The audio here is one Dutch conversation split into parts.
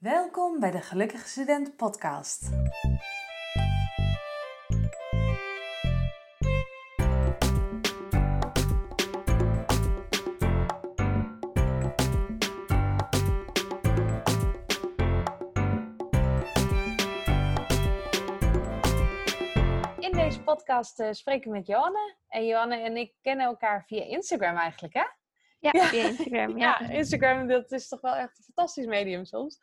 Welkom bij de Gelukkige Student Podcast. In deze podcast uh, spreken we met Johanne. En Johanne en ik kennen elkaar via Instagram eigenlijk, hè? Ja, via Instagram. Ja. ja, Instagram, dat is toch wel echt een fantastisch medium soms.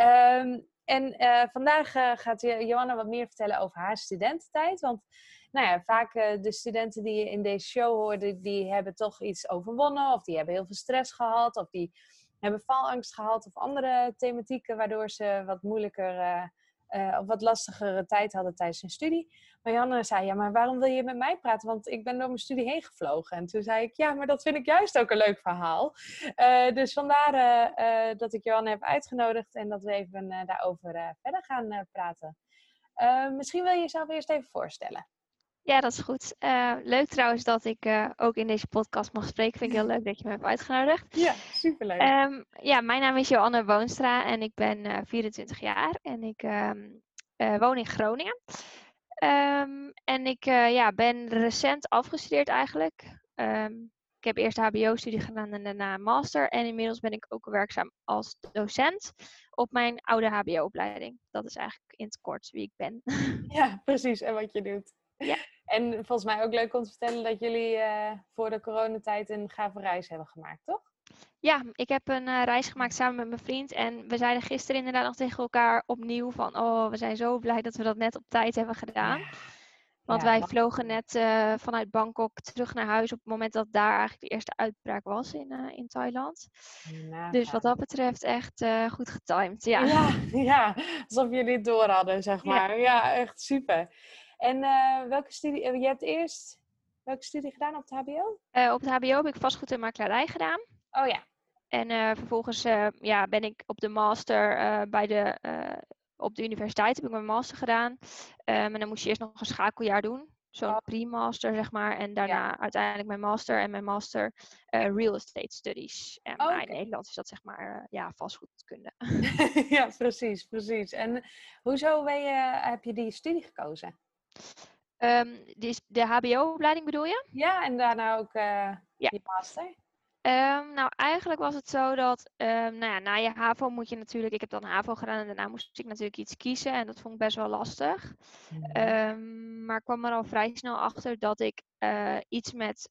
Um, en uh, vandaag uh, gaat Johanna wat meer vertellen over haar studententijd. Want nou ja, vaak uh, de studenten die je in deze show hoorde, die hebben toch iets overwonnen. Of die hebben heel veel stress gehad. Of die hebben faalangst gehad. Of andere thematieken waardoor ze wat moeilijker of wat lastigere tijd hadden tijdens hun studie. Maar Janne zei, ja, maar waarom wil je met mij praten? Want ik ben door mijn studie heen gevlogen. En toen zei ik, ja, maar dat vind ik juist ook een leuk verhaal. Uh, dus vandaar uh, dat ik Johanne heb uitgenodigd en dat we even daarover verder gaan praten. misschien wil je jezelf eerst even voorstellen. Ja, dat is goed. Uh, leuk trouwens dat ik uh, ook in deze podcast mag spreken. Vind ik heel leuk dat je me hebt uitgenodigd. Ja, superleuk. Um, ja, mijn naam is Joanne Woonstra en ik ben uh, 24 jaar en ik um, woon in Groningen. Um, en ik ja, ben recent afgestudeerd eigenlijk. ik heb eerst HBO-studie gedaan en daarna master. En inmiddels ben ik ook werkzaam als docent op mijn oude HBO-opleiding. Dat is eigenlijk in het kort wie ik ben. Ja, precies. En wat je doet. Ja. En volgens mij ook leuk om te vertellen dat jullie uh, voor de coronatijd een gave reis hebben gemaakt, toch? Ja, ik heb een uh, reis gemaakt samen met mijn vriend. En we zeiden gisteren inderdaad nog tegen elkaar opnieuw van... Oh, we zijn zo blij dat we dat net op tijd hebben gedaan. Ja. Want ja, wij vlogen net uh, vanuit Bangkok terug naar huis op het moment dat daar eigenlijk de eerste uitbraak was in, in Thailand. Dus wat dat betreft echt goed getimed. Ja. ja, alsof jullie het door hadden, zeg maar. ja echt super. En welke studie, je hebt eerst welke studie gedaan op het HBO? Op het HBO heb ik vastgoed en makelaarij gedaan. Oh ja. En vervolgens ja, ben ik op de master bij de, op de universiteit heb ik mijn master gedaan. Um, en dan moest je eerst nog een schakeljaar doen. Zo'n oh. pre-master, zeg maar. En daarna ja. uiteindelijk mijn master en mijn master real estate studies. En oh, okay. in Nederland is dat zeg maar ja, vastgoedkunde. ja, precies, precies. En hoezo ben je, heb je die studie gekozen? Um, de, de HBO-opleiding bedoel je? Ja, en daarna ook uh, ja. je master. Um, nou, eigenlijk was het zo dat, um, nou ja, na je HAVO moet je natuurlijk, ik heb dan HAVO gedaan en daarna moest ik natuurlijk iets kiezen en dat vond ik best wel lastig. Mm. maar ik kwam er al vrij snel achter dat ik uh, iets met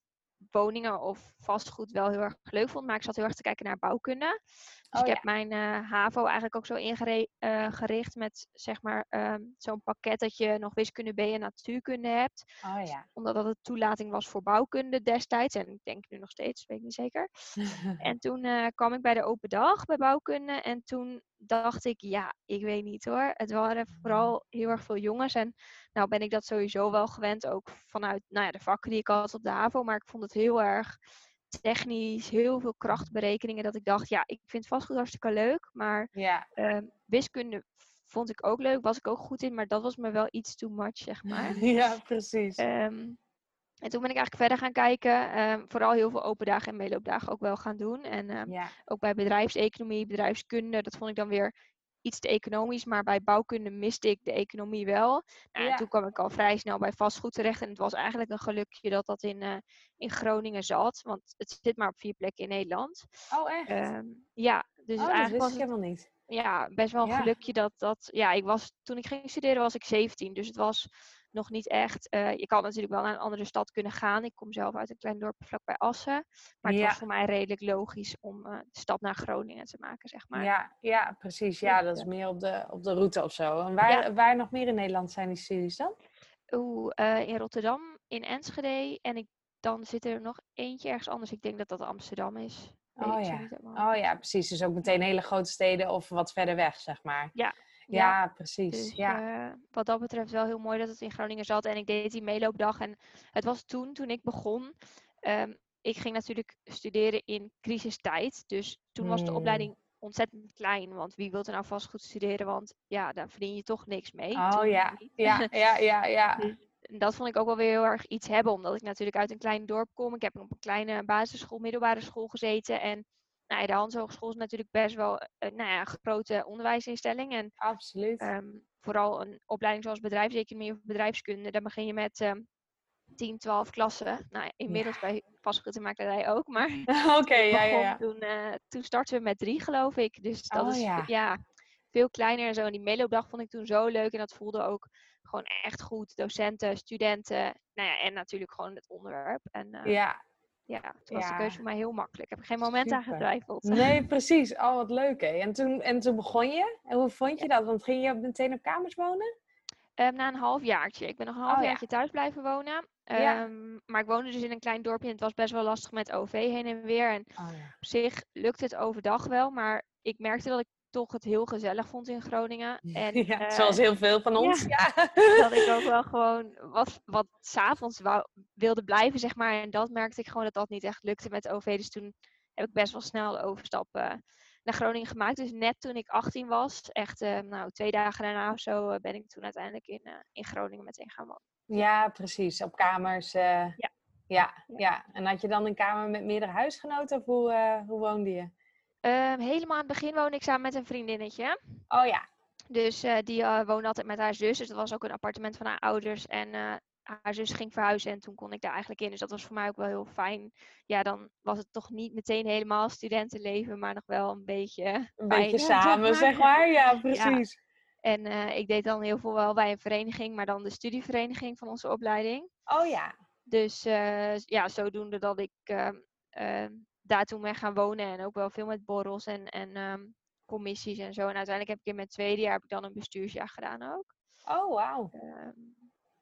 woningen of vastgoed wel heel erg leuk vond, maar ik zat heel erg te kijken naar bouwkunde. Dus oh, ik heb ja. mijn uh, HAVO eigenlijk ook zo ingericht uh, met zeg maar um, zo'n pakket dat je nog wiskunde B en natuurkunde hebt. Oh, ja. Omdat dat een toelating was voor bouwkunde destijds. En ik denk nu nog steeds, weet ik niet zeker. en toen uh, kwam ik bij de open dag bij bouwkunde. En toen dacht ik, ja, ik weet niet hoor. Het waren vooral heel erg veel jongens. En nou ben ik dat sowieso wel gewend. Ook vanuit nou ja, de vakken die ik had op de HAVO. Maar ik vond het heel erg technisch, heel veel krachtberekeningen. Dat ik dacht, ja, ik vind vastgoed hartstikke leuk. Maar ja. uh, wiskunde vond ik ook leuk, was ik ook goed in. Maar dat was me wel iets too much, zeg maar. Ja, precies. Um, en toen ben ik eigenlijk verder gaan kijken. Um, vooral heel veel open dagen en meeloopdagen ook wel gaan doen. En um, ja. ook bij bedrijfseconomie, bedrijfskunde, dat vond ik dan weer iets te economisch, maar bij bouwkunde miste ik de economie wel. Nou, ja. En toen kwam ik al vrij snel bij vastgoed terecht. En het was eigenlijk een gelukje dat dat in, uh, in Groningen zat. Want het zit maar op vier plekken in Nederland. Oh, echt? Um, ja, dus oh, eigenlijk dat was ik helemaal niet. Ja, best wel een ja. gelukje dat dat. Ja, ik was toen ik ging studeren was ik 17. Dus het was nog niet echt. Uh, je kan natuurlijk wel naar een andere stad kunnen gaan. Ik kom zelf uit een klein dorp vlakbij Assen. Maar het ja. was voor mij redelijk logisch om uh, de stap naar Groningen te maken, zeg maar. Ja, ja precies. Ja, dat is meer op de, op de route of zo. En waar, ja. waar nog meer in Nederland zijn die studies dan? Oeh, uh, in Rotterdam, in Enschede. En ik, dan zit er nog eentje ergens anders. Ik denk dat dat Amsterdam is. Oh ja. oh ja, precies. Dus ook meteen hele grote steden of wat verder weg, zeg maar. Ja, ja, ja, precies. Dus, ja. Uh, wat dat betreft wel heel mooi dat het in Groningen zat. En ik deed die meeloopdag. En het was toen, toen ik begon. Um, ik ging natuurlijk studeren in crisistijd. Dus toen Hmm. was de opleiding ontzettend klein. Want wie wil er nou vast goed studeren? Want ja, daar verdien je toch niks mee. Oh toen ja, ja, ja, ja, ja. Dus dat vond ik ook wel weer heel erg iets hebben. Omdat ik natuurlijk uit een klein dorp kom. Ik heb op een kleine basisschool, middelbare school gezeten. En nou ja, de Hans Hogeschool is natuurlijk best wel uh, nou ja, een grote onderwijsinstelling. En Absoluut. um, vooral een opleiding zoals bedrijfseconomie of bedrijfskunde, daar begin je met um, 10, 12 klassen. Nou, inmiddels ja. bij vastgoedmakerij ook, maar Oké, okay, ja, ja, ja. Toen, uh, toen startten we met drie, geloof ik. Dus dat oh, is ja. ja, veel kleiner en zo. En die meeloopdag vond ik toen zo leuk en dat voelde ook gewoon echt goed. Docenten, studenten, nou ja, en natuurlijk gewoon het onderwerp. En, uh, ja. Ja, toen was de keuze voor mij heel makkelijk. Ik heb er geen moment Super. aan getwijfeld. Nee, precies. Oh, wat leuk hè. En toen, en toen begon je. En hoe vond je dat? Want ging je meteen op kamers wonen? Um, na een halfjaartje. Ik ben nog een half Oh, ja. jaartje thuis blijven wonen. Ja. Um, Maar ik woonde dus in een klein dorpje en het was best wel lastig met OV heen en weer. En Oh, ja. op zich lukte het overdag wel, maar ik merkte dat ik toch het heel gezellig vond in Groningen. En, ja, eh, zoals heel veel van ons. Ja. dat ik ook wel gewoon wat, wat s'avonds wilde blijven, zeg maar. En dat merkte ik gewoon dat dat niet echt lukte met OV. Dus toen heb ik best wel snel de overstap naar Groningen gemaakt. Dus net toen ik 18 was, echt eh, nou, twee dagen daarna of zo, eh, ben ik toen uiteindelijk in, in Groningen meteen gaan wonen. Ja, precies. Op kamers. Ja. Ja. Ja, Ja. En had je dan een kamer met meerdere huisgenoten of hoe, hoe woonde je? Ehm, helemaal aan het begin woonde ik samen met een vriendinnetje. Oh ja. Dus eh, die eh, woonde altijd met haar zus. Dus dat was ook een appartement van haar ouders. En eh, haar zus ging verhuizen en toen kon ik daar eigenlijk in. Dus dat was voor mij ook wel heel fijn. Ja, dan was het toch niet meteen helemaal studentenleven, maar nog wel een beetje. Een beetje samen, zeg maar. Ja, precies. En ik deed dan heel veel wel bij een vereniging, maar dan de studievereniging van onze opleiding. Oh ja. Dus ja, zodoende dat ik ehm, ehm, daar toen ben gaan wonen en ook wel veel met borrels en, en ehm, commissies en zo. En uiteindelijk heb ik in mijn tweede jaar heb ik dan een bestuursjaar gedaan ook. Oh, wauw. Ehm,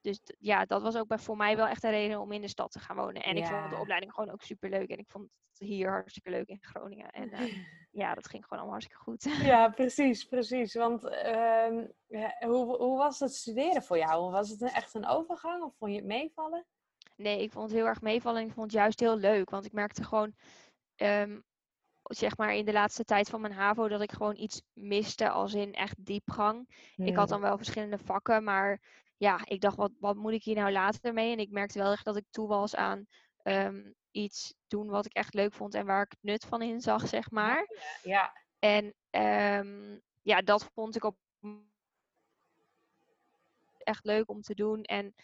dus ja, dat was ook bij, voor mij wel echt een reden om in de stad te gaan wonen. En ik vond de opleiding gewoon ook super leuk. En ik vond het hier hartstikke leuk in Groningen. En eh, ja, dat ging gewoon allemaal hartstikke goed. Ja, precies, precies. Want ehm, hoe, hoe was het studeren voor jou? Was het echt een overgang of vond je het meevallen? Nee, ik vond het heel erg meevallen en ik vond het juist heel leuk. Want ik merkte gewoon, ehm, zeg maar in de laatste tijd van mijn HAVO, dat ik gewoon iets miste als in echt diepgang. Ik had dan wel verschillende vakken, maar ja, ik dacht, wat, wat moet ik hier nou later mee? En ik merkte wel echt dat ik toe was aan ehm, iets doen wat ik echt leuk vond en waar ik het nut van in zag, zeg maar. Ja, En ehm, ja, dat vond ik op echt leuk om te doen. En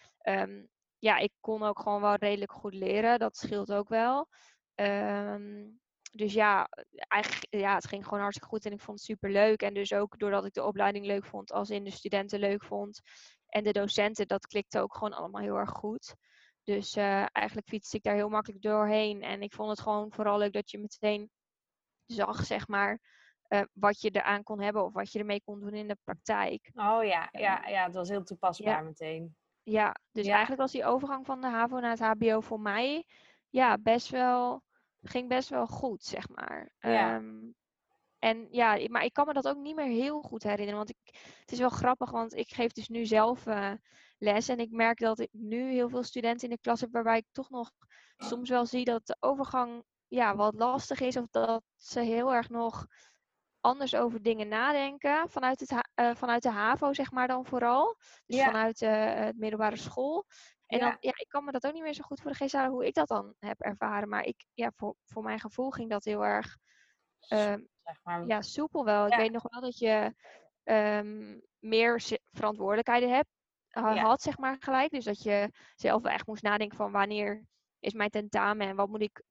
ja, ik kon ook gewoon wel redelijk goed leren. Dat scheelt ook wel. Ehm, dus ja, eigenlijk, ja, het ging gewoon hartstikke goed en ik vond het super leuk. En dus ook doordat ik de opleiding leuk vond, als in de studenten leuk vond. En de docenten, dat klikte ook gewoon allemaal heel erg goed. Dus eh, eigenlijk fietste ik daar heel makkelijk doorheen. En ik vond het gewoon vooral leuk dat je meteen zag, zeg maar, eh, wat je eraan kon hebben of wat je ermee kon doen in de praktijk. oh ja, ja, ja, het was heel toepasbaar Ja. meteen. Ja, dus Ja. eigenlijk was die overgang van de HAVO naar het HBO voor mij ja, best wel, ging best wel goed, zeg maar. Ja. Ehm, en ja, maar ik kan me dat ook niet meer heel goed herinneren. Want ik, het is wel grappig, want ik geef dus nu zelf eh, les. En ik merk dat ik nu heel veel studenten in de klas heb waarbij ik toch nog soms wel zie dat de overgang ja, wat lastig is. Of dat ze heel erg nog anders over dingen nadenken. Vanuit, het, eh, vanuit de HAVO, zeg maar dan vooral. Dus Ja. vanuit het middelbare school. En Ja. dan, ja, ik kan me dat ook niet meer zo goed voor de geest halen hoe ik dat dan heb ervaren. Maar ik, ja, voor, voor mijn gevoel ging dat heel erg ehm, Zeg maar. ja, soepel wel. Ik weet nog wel dat je ehm, meer verantwoordelijkheden hebt, Ja. had, zeg maar, gelijk. Dus dat je zelf wel echt moest nadenken van wanneer is mijn tentamen en wat moet ik...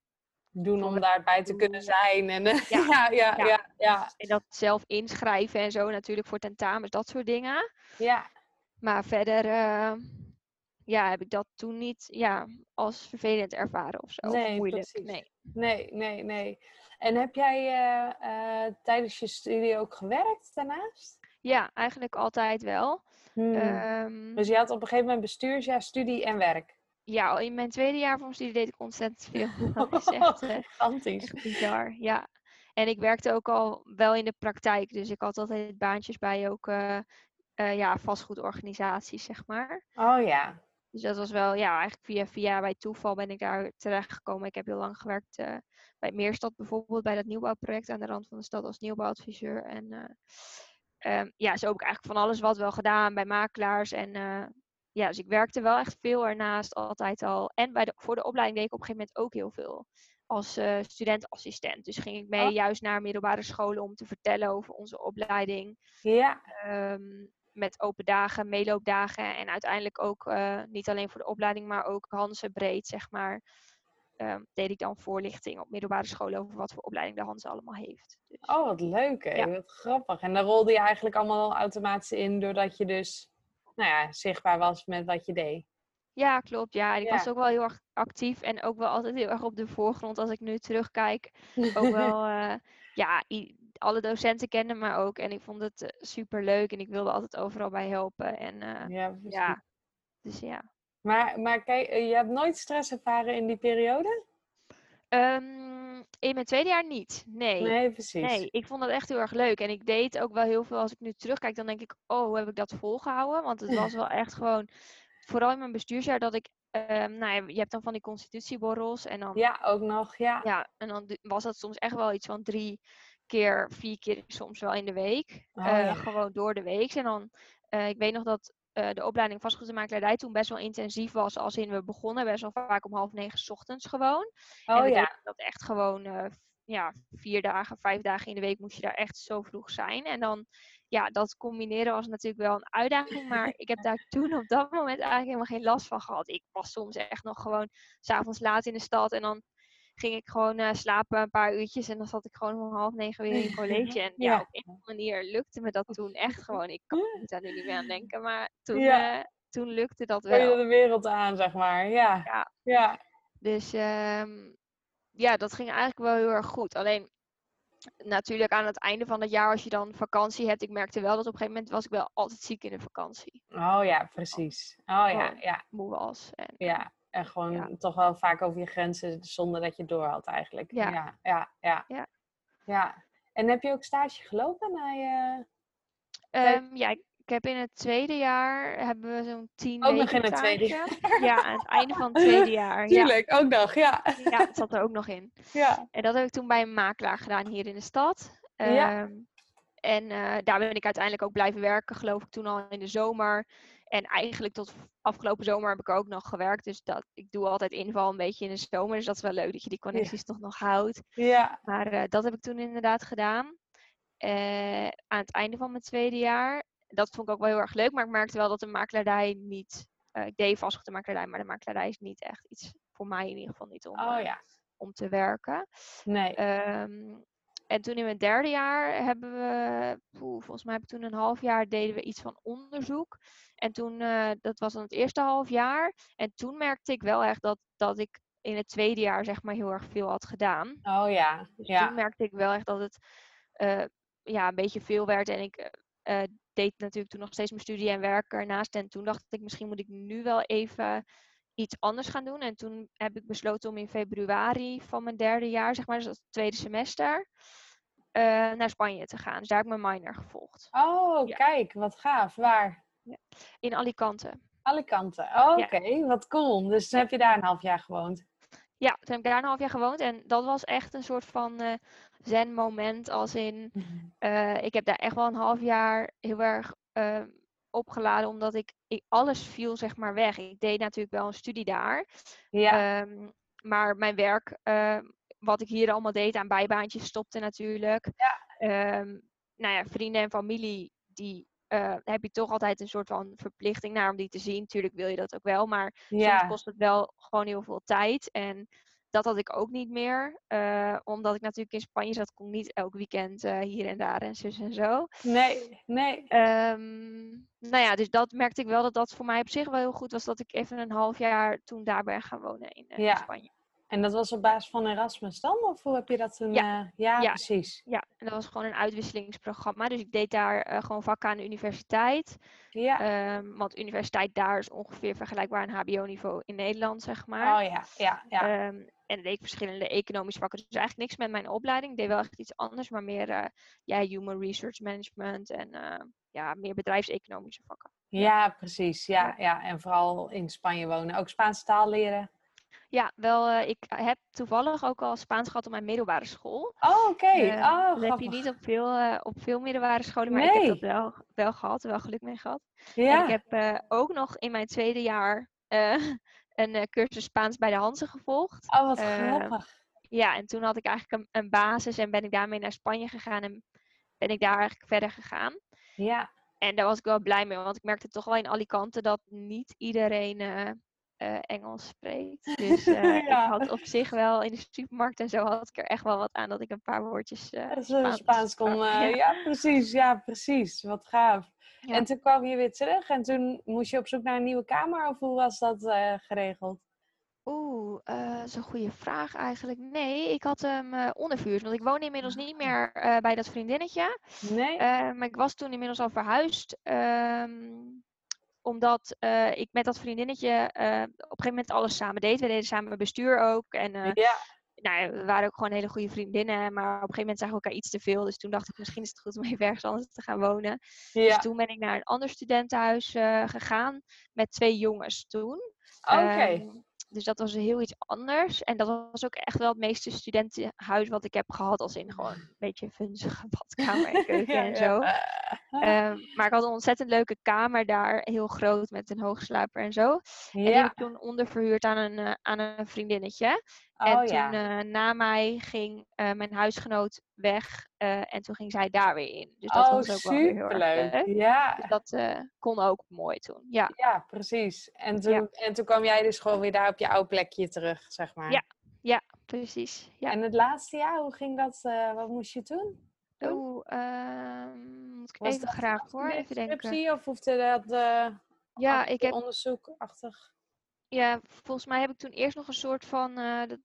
Doen om daarbij te kunnen zijn. En, eh, Ja. ja, ja, Ja. En dat zelf inschrijven en zo natuurlijk voor tentamens, dat soort dingen. ja. Maar verder eh, ja, heb ik dat toen niet ja, als vervelend ervaren of zo. of Nee, moeilijk. precies. Nee. Nee, nee, nee. En heb jij eh, eh, tijdens je studie ook gewerkt daarnaast? Ja, eigenlijk altijd wel. Hmm. Ehm, Dus je had op een gegeven moment bestuursjaar, studie en werk. ja, in mijn tweede jaar van mijn studie deed ik ontzettend veel. Dat is echt, bizar. Ja. En ik werkte ook al wel in de praktijk. Dus ik had altijd baantjes bij ook eh, ja, vastgoedorganisaties, zeg maar. Oh ja. Dus dat was wel, ja, eigenlijk via via bij toeval ben ik daar terechtgekomen. Ik heb heel lang gewerkt eh, bij Meerstad bijvoorbeeld, bij dat nieuwbouwproject aan de rand van de stad als nieuwbouwadviseur. En eh, ehm, ja, zo heb ik eigenlijk van alles wat wel gedaan bij makelaars. En eh, ja, dus ik werkte wel echt veel ernaast altijd al. En bij de, voor de opleiding deed ik op een gegeven moment ook heel veel als studentassistent. Dus ging ik mee Oh. juist naar middelbare scholen om te vertellen over onze opleiding. Ja, Ehm, met open dagen, meeloopdagen en uiteindelijk ook eh, niet alleen voor de opleiding, maar ook Hanse breed, zeg maar. ehm, deed ik dan voorlichting op middelbare scholen over wat voor opleiding de Hanse allemaal heeft. Dus, oh wat leuk hè, Ja. wat grappig. En daar rolde je eigenlijk allemaal automatisch in doordat je dus, nou ja, zichtbaar was met wat je deed. Ja, klopt. Ja, en ik was ook wel heel erg actief en ook wel altijd heel erg op de voorgrond als ik nu terugkijk. Ook wel, eh, ja, alle docenten kenden me ook en ik vond het super leuk en ik wilde altijd overal bij helpen. En eh, Ja, ja, dus ja. Maar, maar kijk, eh, je hebt nooit stress ervaren in die periode? Ehm, in mijn tweede jaar niet. Nee. Nee, precies. Nee, ik vond dat echt heel erg leuk. En ik deed ook wel heel veel. Als ik nu terugkijk, dan denk ik, oh, hoe heb ik dat volgehouden? Want het was wel echt gewoon, vooral in mijn bestuursjaar, dat ik, ehm, nou ja, je hebt dan van die constitutieborrels. En dan, Ja, ook nog, ja. ja, en dan was dat soms echt wel iets van drie keer, vier keer soms wel in de week. Oh, Eh, ja. Gewoon door de week. En dan, eh, ik weet nog dat eh, de opleiding vastgoedmakelaardij toen best wel intensief was. Als in, we begonnen best wel vaak om half negen 's ochtends gewoon. en Oh we ja. dat echt gewoon ja, vier dagen, vijf dagen in de week moest je daar echt zo vroeg zijn. En dan, ja, dat combineren was natuurlijk wel een uitdaging. Maar ik heb daar toen op dat moment eigenlijk helemaal geen last van gehad. Ik was soms echt nog gewoon s'avonds laat in de stad. En dan ging ik gewoon eh, slapen een paar uurtjes. En dan zat ik gewoon om half negen weer in college. En ja, Ja. op een of andere manier lukte me dat toen echt gewoon. Ik kan er daar nu niet meer aan denken. Maar toen, Ja. eh, toen lukte dat Kon je wel. de wereld aan, zeg maar. Ja. Ja. Ja. Dus ehm, ja, dat ging eigenlijk wel heel erg goed. Alleen natuurlijk aan het einde van het jaar, als je dan vakantie hebt, ik merkte wel dat op een gegeven moment was ik wel altijd ziek in de vakantie. Oh ja, precies. Oh ja, ja, Moe was. En, ja. En gewoon Ja. toch wel vaak over je grenzen zonder dat je door had eigenlijk. Ja. Ja, ja, ja. Ja. Ja. En heb je ook stage gelopen na je... Ehm, ja, ik, heb in het tweede jaar hebben we zo'n tien Ook nog in het tweede stage. Ja, aan het einde van het tweede jaar. Ja, Tuurlijk, ook nog, ja. ja, het zat er ook nog in. Ja. En dat heb ik toen bij een makelaar gedaan hier in de stad. Ja. Ehm, en eh, daar ben ik uiteindelijk ook blijven werken, geloof ik, toen al in de zomer. En eigenlijk tot afgelopen zomer heb ik ook nog gewerkt. Dus dat, ik doe altijd inval een beetje in de zomer. Dus dat is wel leuk dat je die connecties toch nog houdt. Ja. Maar eh, dat heb ik toen inderdaad gedaan. Eh, aan het einde van mijn tweede jaar. Dat vond ik ook wel heel erg leuk. Maar ik merkte wel dat de makelaardij niet... eh, ik deed vastgoed de makelaardij, maar de makelaardij is niet echt iets voor mij in ieder geval niet om, Oh ja. om te werken. Nee. Ehm, en toen in mijn derde jaar hebben we, poeh, volgens mij heb ik toen een half jaar deden we iets van onderzoek. En toen, eh, dat was dan het eerste half jaar. En toen merkte ik wel echt dat, dat ik in het tweede jaar zeg maar heel erg veel had gedaan. Oh ja. Dus Ja. toen merkte ik wel echt dat het eh, ja, een beetje veel werd. En ik eh, deed natuurlijk toen nog steeds mijn studie en werk ernaast. En toen dacht ik, misschien moet ik nu wel even iets anders gaan doen. En toen heb ik besloten om in februari van mijn derde jaar, zeg maar, dus dat het tweede semester, eh, naar Spanje te gaan. Dus daar heb ik mijn minor gevolgd. Oh, Ja. kijk, wat gaaf. Waar? In Alicante. Alicante. Oh, Ja. oké, wat cool. Dus heb je daar een half jaar gewoond. Ja, toen heb ik daar een half jaar gewoond. En dat was echt een soort van eh zen moment. Als in, Eh, ik heb daar echt wel een half jaar heel erg ehm, opgeladen, omdat ik, ik alles viel zeg maar weg. Ik deed natuurlijk wel een studie daar, Ja. ehm, maar mijn werk, ehm, wat ik hier allemaal deed aan bijbaantjes, stopte natuurlijk. Ehm, nou ja, vrienden en familie, die eh, heb je toch altijd een soort van verplichting naar om die te zien. Tuurlijk wil je dat ook wel, maar soms ja. kost het wel gewoon heel veel tijd. En dat had ik ook niet meer. eh, omdat ik natuurlijk in Spanje zat, kon ik niet elk weekend eh, hier en daar en zus en zo. Nee, nee. Ehm, nou ja, dus dat merkte ik wel dat dat voor mij op zich wel heel goed was. Dat ik even een half jaar toen daar ben gaan wonen in, eh, in Ja. Spanje. En dat was op basis van Erasmus dan? Of hoe heb je dat toen? Ja. eh, ja, Ja. precies. Ja, en dat was gewoon een uitwisselingsprogramma. Dus ik deed daar eh, gewoon vakken aan de universiteit. Ja. Ehm, want universiteit daar is ongeveer vergelijkbaar aan HBO-niveau in Nederland, zeg maar. oh ja, ja, ja. Ehm, en deed ik verschillende economische vakken. Dus eigenlijk niks met mijn opleiding. Ik deed wel echt iets anders, maar meer eh, ja, human research management en ja, meer bedrijfseconomische vakken. ja, precies. Ja, ja. En vooral in Spanje wonen. Ook Spaanse taal leren. Ja, wel, eh, ik heb toevallig ook al Spaans gehad op mijn middelbare school. Oh, oké. Eh, oh, dat heb je niet op veel, eh, op veel middelbare scholen, maar ik heb dat wel, wel gehad, wel geluk mee gehad. Ja. En ik heb eh, ook nog in mijn tweede jaar eh, een eh, cursus Spaans bij de Hanse gevolgd. Oh, wat eh, grappig. ja, en toen had ik eigenlijk een, een basis en ben ik daarmee naar Spanje gegaan en ben ik daar eigenlijk verder gegaan. Ja. En daar was ik wel blij mee, want ik merkte toch wel in Alicante dat niet iedereen eh, Engels spreekt. Dus eh, Ja. ik had op zich wel in de supermarkt en zo had ik er echt wel wat aan dat ik een paar woordjes eh, Spaans Spaans kon. Ja. ja. precies. Ja, precies. Wat gaaf. Ja. En toen kwam je weer terug en toen moest je op zoek naar een nieuwe kamer of hoe was dat geregeld? Oeh, eh, dat is een goede vraag eigenlijk. Nee, ik had hem ondervuurd, want ik woon inmiddels niet meer eh, bij dat vriendinnetje. Nee? Maar ik was toen inmiddels al verhuisd. ehm, omdat eh, ik met dat vriendinnetje eh, op een gegeven moment alles samen deed. We deden samen bestuur ook. En eh, ja. nou, we waren ook gewoon hele goede vriendinnen. Maar op een gegeven moment zagen we elkaar iets te veel. Dus toen dacht ik, misschien is het goed om even ergens anders te gaan wonen. ja. Dus toen ben ik naar een ander studentenhuis gegaan. Met twee jongens toen. Oké. Ehm, dus dat was heel iets anders. En dat was ook echt wel het meeste studentenhuis wat ik heb gehad. Als in gewoon een beetje vunzige badkamer en keuken Ja, en ja. zo. Ehm, maar ik had een ontzettend leuke kamer daar, heel groot met een hoogslaper en zo. En die heb ik toen onderverhuurd aan een, eh, aan een vriendinnetje. Oh en toen ja. eh, na mij ging eh, mijn huisgenoot weg eh, en toen ging zij daar weer in. Dus dat oh, was ook wel weer heel erg superleuk. leuk. Ja. Dus dat kon ook mooi toen. Ja, ja, precies. En toen, Ja. en toen kwam jij dus gewoon weer daar op je oude plekje terug, zeg maar. Ja. precies. Ja. En het laatste jaar, hoe ging dat? wat moest je? Oeh, ehm, moet ik Was even graag hoor, even denken. Of hoefde dat eh Ja, ik heb onderzoekachtig? Ja, volgens mij heb ik toen eerst nog een soort van. dat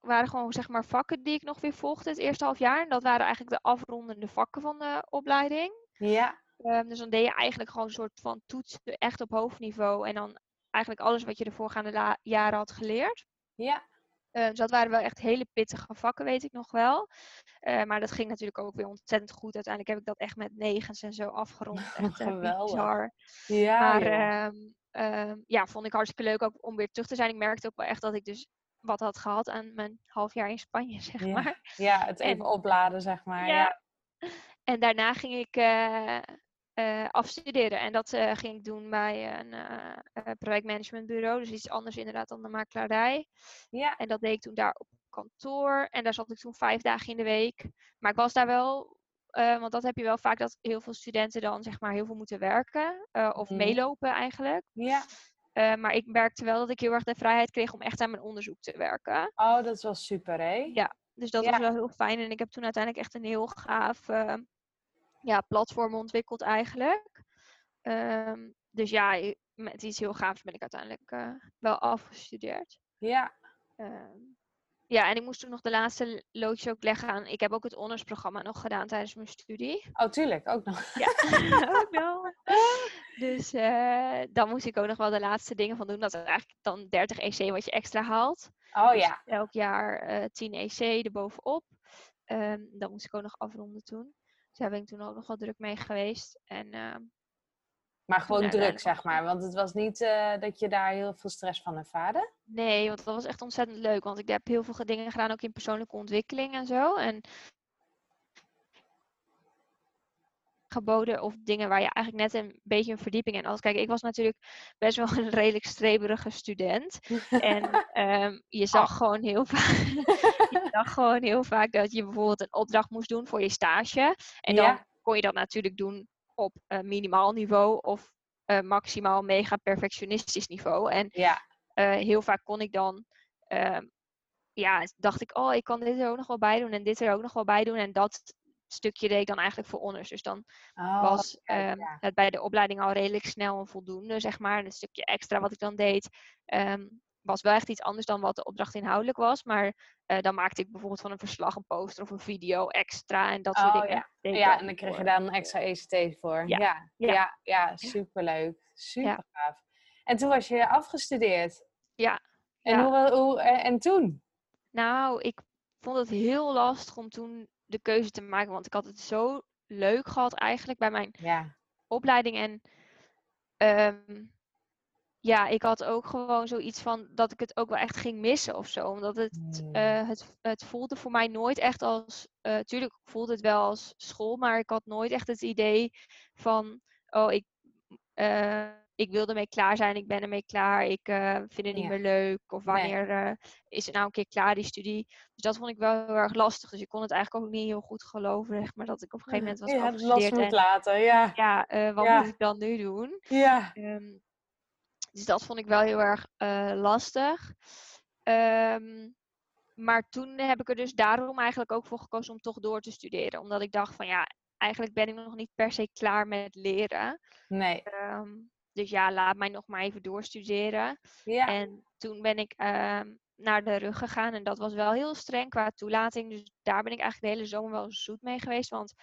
waren gewoon zeg maar vakken die ik nog weer volgde het eerste half jaar. En dat waren eigenlijk de afrondende vakken van de opleiding. Ja. Ehm, dus dan deed je eigenlijk gewoon een soort van toetsen echt op hoofdniveau. En dan eigenlijk alles wat je de voorgaande jaren had geleerd. Ja. Eh, dus dat waren wel echt hele pittige vakken, weet ik nog wel. Eh, maar dat ging natuurlijk ook weer ontzettend goed. Uiteindelijk heb ik dat echt met negens en zo afgerond. Echt eh, Geweldig. bizar. Ja, Maar ehm, ehm, ja, vond ik hartstikke leuk ook om weer terug te zijn. Ik merkte ook wel echt dat ik dus wat had gehad aan mijn half jaar in Spanje, zeg Ja. maar. ja, het even en- opladen, zeg maar. Ja. Ja. En daarna ging ik eh, eh, afstuderen. En dat eh, ging ik doen bij een projectmanagementbureau. Dus iets anders inderdaad dan de makelaarij. Ja. En dat deed ik toen daar op kantoor. En daar zat ik toen vijf dagen in de week. Maar ik was daar wel... want dat heb je wel vaak dat heel veel studenten dan zeg maar heel veel moeten werken. of Mhm. meelopen eigenlijk. ja. Eh, maar ik merkte wel dat ik heel erg de vrijheid kreeg om echt aan mijn onderzoek te werken. Oh, dat is wel super, hè? Ja, Dus dat Ja. was wel heel fijn. En ik heb toen uiteindelijk echt een heel gaaf eh, ja, platform ontwikkeld eigenlijk. Ehm, dus ja, met iets heel gaafs ben ik uiteindelijk eh, wel afgestudeerd. Ja. Ehm, ja, en ik moest toen nog de laatste loodjes ook leggen aan. Ik heb ook het honorsprogramma nog gedaan tijdens mijn studie. Oh, tuurlijk, ook nog. Ja, ook wel. Dus eh, dan moest ik ook nog wel de laatste dingen van doen. Dat is eigenlijk dan 30 EC wat je extra haalt. Oh Dus ja. elk jaar eh 10 EC erbovenop. Ehm dat moest ik ook nog afronden toen. Dus daar ben ik toen ook nog wel druk mee geweest. En ehm, Maar gewoon Nou, druk, zeg maar. Want het was niet eh, dat je daar heel veel stress van ervaarde. nee, want dat was echt ontzettend leuk. Want ik heb heel veel dingen gedaan, ook in persoonlijke ontwikkeling en zo. En of dingen waar je eigenlijk net een beetje een verdieping in had. Kijk, ik was natuurlijk best wel een redelijk streberige student. En ehm, je zag gewoon heel vaak. je zag gewoon heel vaak dat je bijvoorbeeld een opdracht moest doen voor je stage. En dan Ja. kon je dat natuurlijk doen op eh, minimaal niveau of eh, maximaal mega perfectionistisch niveau. En Ja. eh, heel vaak kon ik dan. ehm, ja, dacht ik, oh, ik kan dit er ook nog wel bij doen en dit er ook nog wel bij doen. En dat stukje deed ik dan eigenlijk voor honors. Dus dan Oh, was ehm, ja. het bij de opleiding al redelijk snel een voldoende, zeg maar. En het stukje extra wat ik dan deed, ehm, was wel echt iets anders dan wat de opdracht inhoudelijk was. Maar eh, dan maakte ik bijvoorbeeld van een verslag een poster of een video extra en dat soort Oh, dingen. ja. Ja, en dan kreeg je daar een extra ECT voor. Ja. Ja, ja, superleuk. Super gaaf. En toen was je afgestudeerd. Ja, En. Hoe, hoe, en, en toen? Nou, ik vond het heel lastig om toen de keuze te maken, want ik had het zo leuk gehad eigenlijk bij mijn Ja. opleiding. En ehm, ja, ik had ook gewoon zoiets van dat ik het ook wel echt ging missen of zo. Omdat het, Hmm. eh, het, het voelde voor mij nooit echt als. eh tuurlijk voelde het wel als school, maar ik had nooit echt het idee van. Oh, ik, eh, ik wil ermee klaar zijn, ik ben ermee klaar, ik eh, vind het niet Ja. meer leuk. Of Nee. wanneer eh, is het nou een keer klaar, die studie. Dus dat vond ik wel heel erg lastig. Dus ik kon het eigenlijk ook niet heel goed geloven, zeg maar, dat ik op een gegeven moment was ja, afgestudeerd. En laten, ja. ja, eh, wat Ja. moet ik dan nu doen? Ja. Ehm, dus dat vond ik wel heel erg lastig. Ehm, maar toen heb ik er dus daarom eigenlijk ook voor gekozen om toch door te studeren. Omdat ik dacht van ja, eigenlijk ben ik nog niet per se klaar met leren. Nee. Ehm, dus ja, laat mij nog maar even doorstuderen. Ja. En toen ben ik ehm, naar de rug gegaan. En dat was wel heel streng qua toelating. Dus daar ben ik eigenlijk de hele zomer wel zoet mee geweest. Want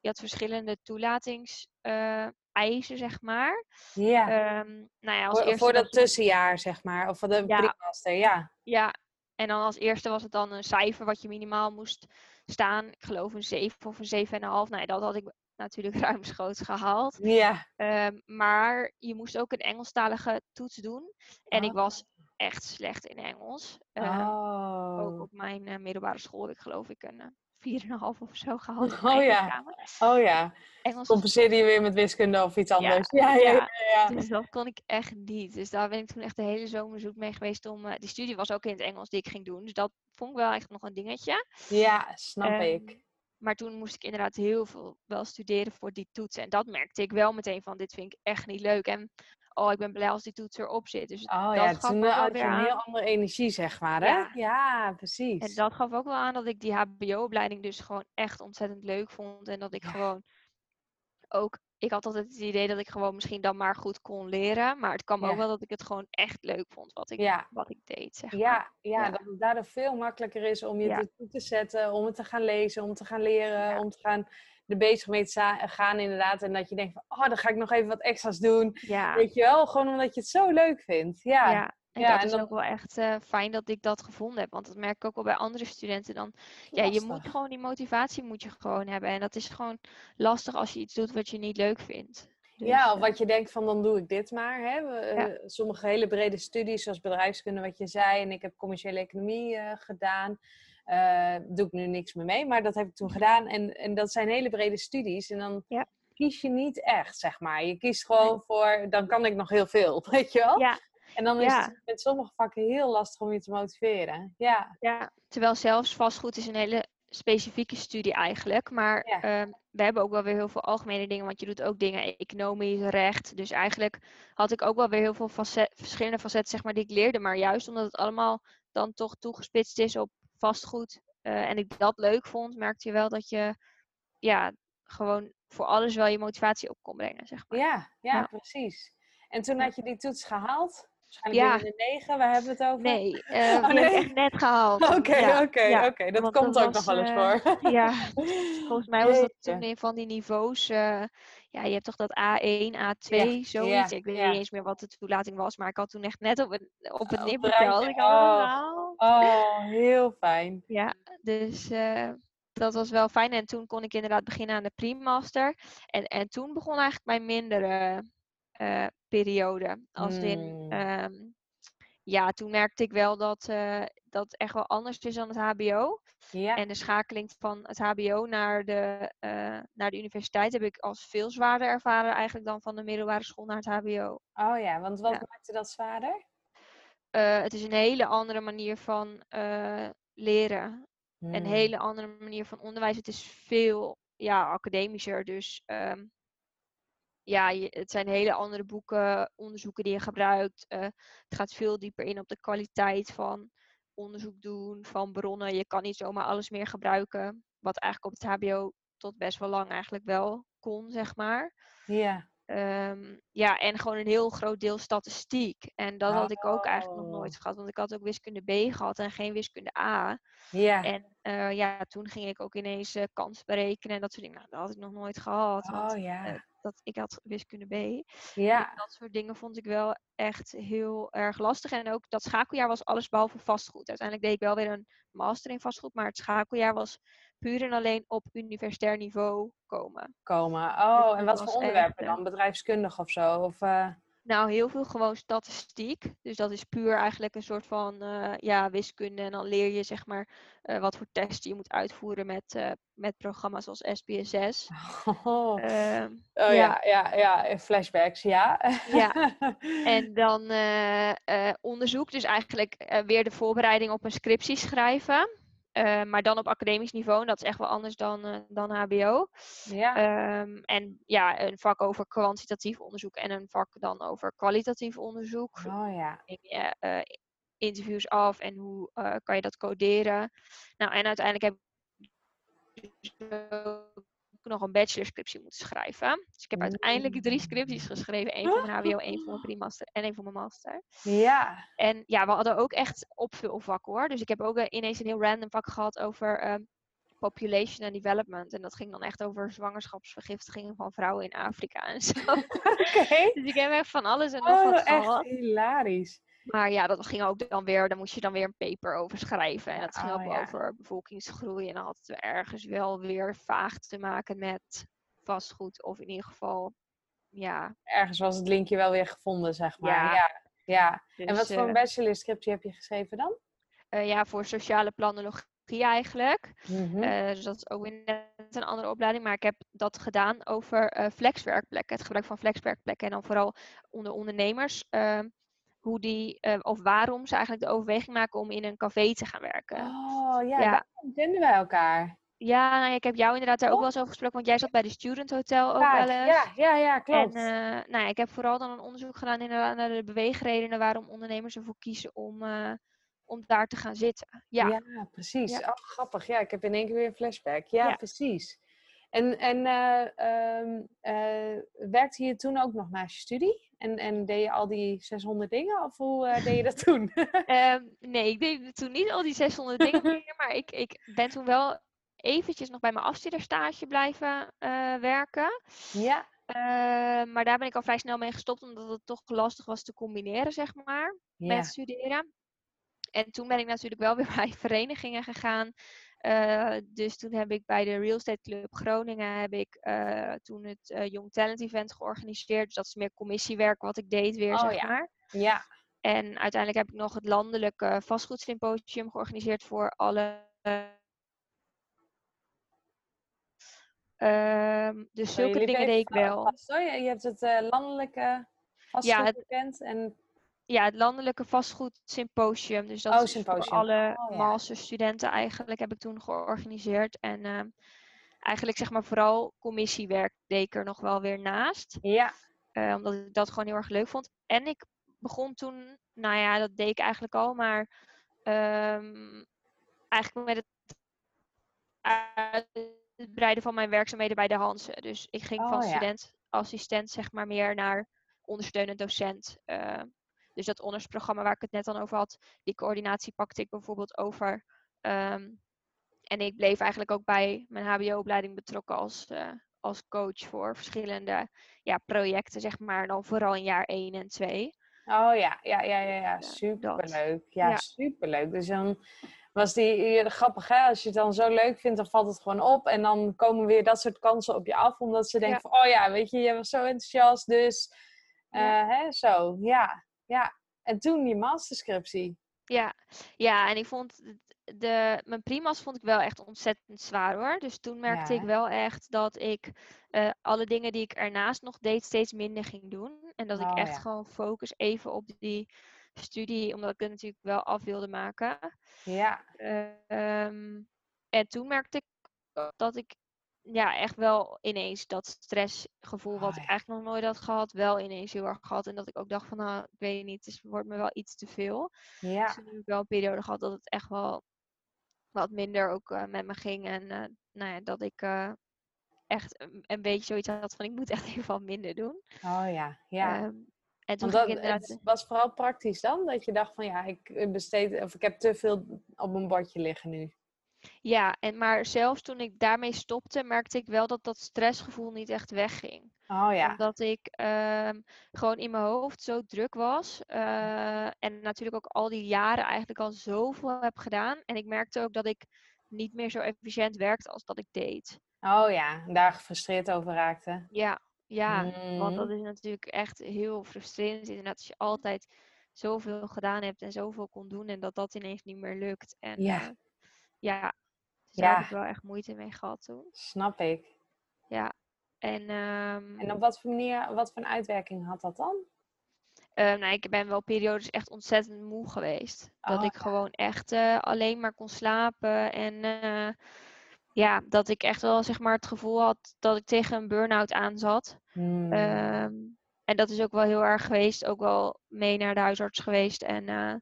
je had verschillende toelatingseisen, zeg maar. ja. Ehm, nou ja, als voor, eerste voor dat tussenjaar, zeg maar. Of voor de Ja. ja. Ja, en dan als eerste was het dan een cijfer wat je minimaal moest staan. Ik geloof een 7 of een 7,5. Nou, ja, dat had ik natuurlijk ruimschoots gehaald. Ja. Ehm, maar je moest ook een Engelstalige toets doen. En ik was echt slecht in Engels. Ehm, Ook Oh. op mijn eh, middelbare school heb ik geloof ik een eh, 4,5 of zo gehaald. Oh ja. Oh ja. Engels Compenseerde je weer met wiskunde of iets anders? Ja, ja, ja. ja. ja. Dus dat kon ik echt niet. Dus daar ben ik toen echt de hele zomer zoek mee geweest om... eh, die studie was ook in het Engels die ik ging doen. Dus dat vond ik wel echt nog een dingetje. Ja, snap Ehm, ik. Maar toen moest ik inderdaad heel veel wel studeren voor die toetsen. En dat merkte ik wel meteen van, dit vind ik echt niet leuk. En oh, ik ben blij als die toets erop zit. Dus Oh dat ja, gaf toen had je een heel andere energie, zeg maar, hè? Ja. Ja, precies. En dat gaf ook wel aan dat ik die HBO-opleiding dus gewoon echt ontzettend leuk vond. En dat ik Ja. gewoon ook... Ik had altijd het idee dat ik gewoon misschien dan maar goed kon leren. Maar het kwam Ja. ook wel dat ik het gewoon echt leuk vond wat ik, Ja. wat ik deed, zeg maar. Ja, ja, Ja. dat het daardoor veel makkelijker is om je ertoe te zetten, om het te gaan lezen, om te gaan leren, om te gaan er bezig mee te gaan inderdaad. En dat je denkt van, oh, dan ga ik nog even wat extra's doen. Ja, Weet je wel, gewoon omdat je het zo leuk vindt. Ja, ja. En Ja, dat en is dan- ook wel echt eh, fijn dat ik dat gevonden heb. Want dat merk ik ook wel bij andere studenten. Dan, ja, je moet gewoon die motivatie moet je gewoon hebben. En dat is gewoon lastig als je iets doet wat je niet leuk vindt. Dus, ja, of eh, wat je denkt van dan doe ik dit maar. Hè? We, eh, sommige hele brede studies, zoals bedrijfskunde, wat je zei. En ik heb commerciële economie eh, gedaan. Doe ik nu niks meer mee, maar dat heb ik toen gedaan. En, en dat zijn hele brede studies. En dan Ja. kies je niet echt, zeg maar. Je kiest gewoon voor, dan kan ik nog heel veel, weet je wel? Ja, En dan is Ja. het met sommige vakken heel lastig om je te motiveren. Ja, ja, terwijl zelfs vastgoed is een hele specifieke studie eigenlijk. Maar Ja. ehm, we hebben ook wel weer heel veel algemene dingen. Want je doet ook dingen economisch, recht. Dus eigenlijk had ik ook wel weer heel veel facet, verschillende facetten zeg maar, die ik leerde. Maar juist omdat het allemaal dan toch toegespitst is op vastgoed. eh, en ik dat leuk vond, merkte je wel dat je ja, gewoon voor alles wel je motivatie op kon brengen. Zeg maar. ja, ja, Ja. precies. En toen had je die toets gehaald. Waarschijnlijk Ja. binnen de negen, waar hebben we het over? Nee, eh Oh, die heb echt net gehaald. Oké, Ja, oké, ja. oké. Dat want komt dat ook nog wel eens eh, voor. Ja, volgens mij was dat toen een van die niveaus. eh, ja, je hebt toch dat A1, A2, Ja, zoiets. ik weet niet eens meer wat de toelating was, maar ik had toen echt net op het, op het nippertje ik oh. gehaald. Oh, heel fijn. Ja, dus dat was wel fijn. En toen kon ik inderdaad beginnen aan de pre-master. En, en toen begon eigenlijk mijn mindere periode. Als in, Mm. ehm, ja, toen merkte ik wel dat eh, dat echt wel anders is dan het HBO. Ja, En de schakeling van het HBO naar de, eh, naar de universiteit heb ik als veel zwaarder ervaren eigenlijk dan van de middelbare school naar het HBO. oh ja, want wat Ja. maakte dat zwaarder? Eh, het is een hele andere manier van leren. Een Hmm. hele andere manier van onderwijs. Het is veel ja, academischer. Dus ehm, ja, je- het zijn hele andere boeken, onderzoeken die je gebruikt. Eh, het gaat veel dieper in op de kwaliteit van onderzoek doen, van bronnen. Je kan niet zomaar alles meer gebruiken. Wat eigenlijk op het HBO tot best wel lang eigenlijk wel kon, zeg maar. Ja. Ehm, ja, en gewoon een heel groot deel statistiek. En dat had ik ook eigenlijk nog Oh. nooit gehad. Want ik had ook wiskunde B gehad en geen wiskunde A. Ja. En eh, ja, toen ging ik ook ineens eh, kans berekenen en dat soort dingen. Nou, dat had ik nog nooit gehad. Want Oh ja. Dat, ik had wiskunde B. Ja. Dat soort dingen vond ik wel echt heel erg lastig. En ook dat schakeljaar was alles behalve vastgoed. Uiteindelijk deed ik wel weer een master in vastgoed. Maar het schakeljaar was puur en alleen op universitair niveau komen. Komen. Oh, dat en wat voor onderwerpen echt, eh, dan? Bedrijfskundig of zo? Of, eh, Nou, heel veel gewoon statistiek. Dus dat is puur eigenlijk een soort van eh, ja, wiskunde. En dan leer je zeg maar eh, wat voor testen je moet uitvoeren met, eh, met programma's als SPSS. Oh, Ehm, oh ja, ja, ja, flashbacks, ja. Ja. En dan onderzoek, dus eigenlijk weer de voorbereiding op een scriptie schrijven. Eh, maar dan op academisch niveau. En dat is echt wel anders dan, eh, dan HBO. ja. Ehm, en ja, een vak over kwantitatief onderzoek en een vak dan over kwalitatief onderzoek. Oh ja. Eh, interviews af en hoe kan je dat coderen? Nou, en uiteindelijk heb ik ook nog een bachelorscriptie moeten schrijven. Dus ik heb uiteindelijk drie scripties geschreven. één voor mijn HBO, één voor mijn pre-master en één voor mijn master. Ja. En ja, we hadden ook echt opvulvakken hoor. Dus ik heb ook eh, ineens een heel random vak gehad over ehm, population and development. En dat ging dan echt over zwangerschapsvergiftigingen van vrouwen in Afrika en zo. Oké. dus ik heb echt van alles en nog Oh, wat echt gehad. hilarisch. Maar ja, dat ging ook dan weer, daar moest je dan weer een paper over schrijven. En dat ging Oh, ook ja. over bevolkingsgroei. En dan had het ergens wel weer vaag te maken met vastgoed. Of in ieder geval, ja. Ergens was het linkje wel weer gevonden, zeg maar. Ja. Ja. ja. En Dus, wat voor een eh, bachelorscriptie heb je geschreven dan? eh, ja, voor sociale planologie eigenlijk. Mhm. Eh, dus dat is ook weer net een andere opleiding. Maar ik heb dat gedaan over eh, flexwerkplekken. Het gebruik van flexwerkplekken. En dan vooral onder ondernemers. ehm, hoe die, eh, of waarom ze eigenlijk de overweging maken om in een café te gaan werken. Oh ja, ja. vinden wij elkaar. Ja, nou ja, ik heb jou inderdaad daar ook wel Klopt. eens over gesproken. Want jij zat bij de Student Hotel ook wel eens. Ja, ja, ja, klopt. En eh, nou ik heb vooral dan een onderzoek gedaan inderdaad naar de beweegredenen waarom ondernemers ervoor kiezen om, eh, om daar te gaan zitten. Ja, Ja, precies. Ja. Oh, grappig. Ja, ik heb in één keer weer een flashback. Ja, precies. En, en eh, ehm, eh, werkte je toen ook nog naast je studie? En, en deed je al die 600 dingen? Of hoe eh, deed je dat toen? Ehm, nee, ik deed toen niet al die 600 dingen meer, maar ik, ik ben toen wel eventjes nog bij mijn afstudeerstage blijven eh, werken. ja. Eh, maar daar ben ik al vrij snel mee gestopt, omdat het toch lastig was te combineren, zeg maar, Ja. met studeren. En toen ben ik natuurlijk wel weer bij verenigingen gegaan. Eh, dus toen heb ik bij de Real Estate Club Groningen heb ik eh, toen het eh, Young Talent Event georganiseerd. Dus dat is meer commissiewerk wat ik deed weer, Oh, zeg ja. maar. Ja. En uiteindelijk heb ik nog het landelijke vastgoedsymposium georganiseerd voor alle. Ehm, dus zulke dingen deed ik wel. hoor. Je hebt het landelijke vastgoedbekend en Ja, het landelijke vastgoedsymposium. Dus dat Oh, is symposium. voor alle Oh, ja. masterstudenten eigenlijk heb ik toen georganiseerd. En ehm, eigenlijk zeg maar vooral commissiewerk deed ik er nog wel weer naast. ja. Eh, omdat ik dat gewoon heel erg leuk vond. En ik begon toen, nou ja, dat deed ik eigenlijk al, maar ehm, eigenlijk met het uitbreiden van mijn werkzaamheden bij de Hansen. Dus ik ging van Oh, ja. student, assistent, zeg maar, meer naar ondersteunend docent. Eh, dus dat honorsprogramma waar ik het net dan over had, die coördinatie pakte ik bijvoorbeeld over. Ehm, en ik bleef eigenlijk ook bij mijn HBO-opleiding betrokken als, eh, als coach voor verschillende ja, projecten, zeg maar. Dan vooral in jaar 1 en 2. Oh ja, ja, ja, ja, ja. Ja, dat. Superleuk. Ja, Ja. superleuk. Dus dan was die ja, grappig, hè? Als je het dan zo leuk vindt, dan valt het gewoon op. En dan komen weer dat soort kansen op je af. Omdat ze denken van, oh ja, weet je, je was zo enthousiast. Dus, eh, hè, zo. Ja, ja. En toen die masterscriptie. Ja, ja, en ik vond de, mijn primas vond ik wel echt ontzettend zwaar hoor. Dus toen merkte Ja, ik wel echt dat ik eh, alle dingen die ik ernaast nog deed steeds minder ging doen. En dat ik Oh, echt ja. gewoon focus even op die studie, omdat ik het natuurlijk wel af wilde maken. Ja, Eh, ehm, en toen merkte ik dat ik ja, echt wel ineens dat stressgevoel wat ik ja. eigenlijk nog nooit had gehad, wel ineens heel erg gehad. En dat ik ook dacht van, nou, ik weet niet, het wordt me wel iets te veel. ja. Dus toen heb ik wel een periode gehad dat het echt wel wat minder ook eh, met me ging. En eh, nou ja, dat ik eh, echt een, een beetje zoiets had van, ik moet echt even wat minder doen. Oh ja, ja. Ehm, en toen dat, inderdaad... het was vooral praktisch dan? Dat je dacht van, ja, ik besteed... Of ik heb te veel op mijn bordje liggen nu. Ja, en maar zelfs toen ik daarmee stopte, merkte ik wel dat dat stressgevoel niet echt wegging. Oh ja. Omdat ik ehm, gewoon in mijn hoofd zo druk was. eh, en natuurlijk ook al die jaren eigenlijk al zoveel heb gedaan. En ik merkte ook dat ik niet meer zo efficiënt werkte als dat ik deed. Oh ja, en daar gefrustreerd over raakte. Ja, Ja, want dat Mhm. is natuurlijk echt heel frustrerend. Inderdaad, als je altijd zoveel gedaan hebt en zoveel kon doen en dat dat ineens niet meer lukt. En Ja. Ja, dus daar heb Ja. ik wel echt moeite mee gehad toen. Snap ik. Ja, en ehm, En op wat voor manier, wat voor een uitwerking had dat dan? eh, nou, ik ben wel periodes echt ontzettend moe geweest. Dat Oh, ik gewoon echt eh, alleen maar kon slapen en eh, ja, dat ik echt wel zeg maar het gevoel had dat ik tegen een burn-out aan zat. Hmm. Ehm, en dat is ook wel heel erg geweest. Ook wel mee naar de huisarts geweest. En eh,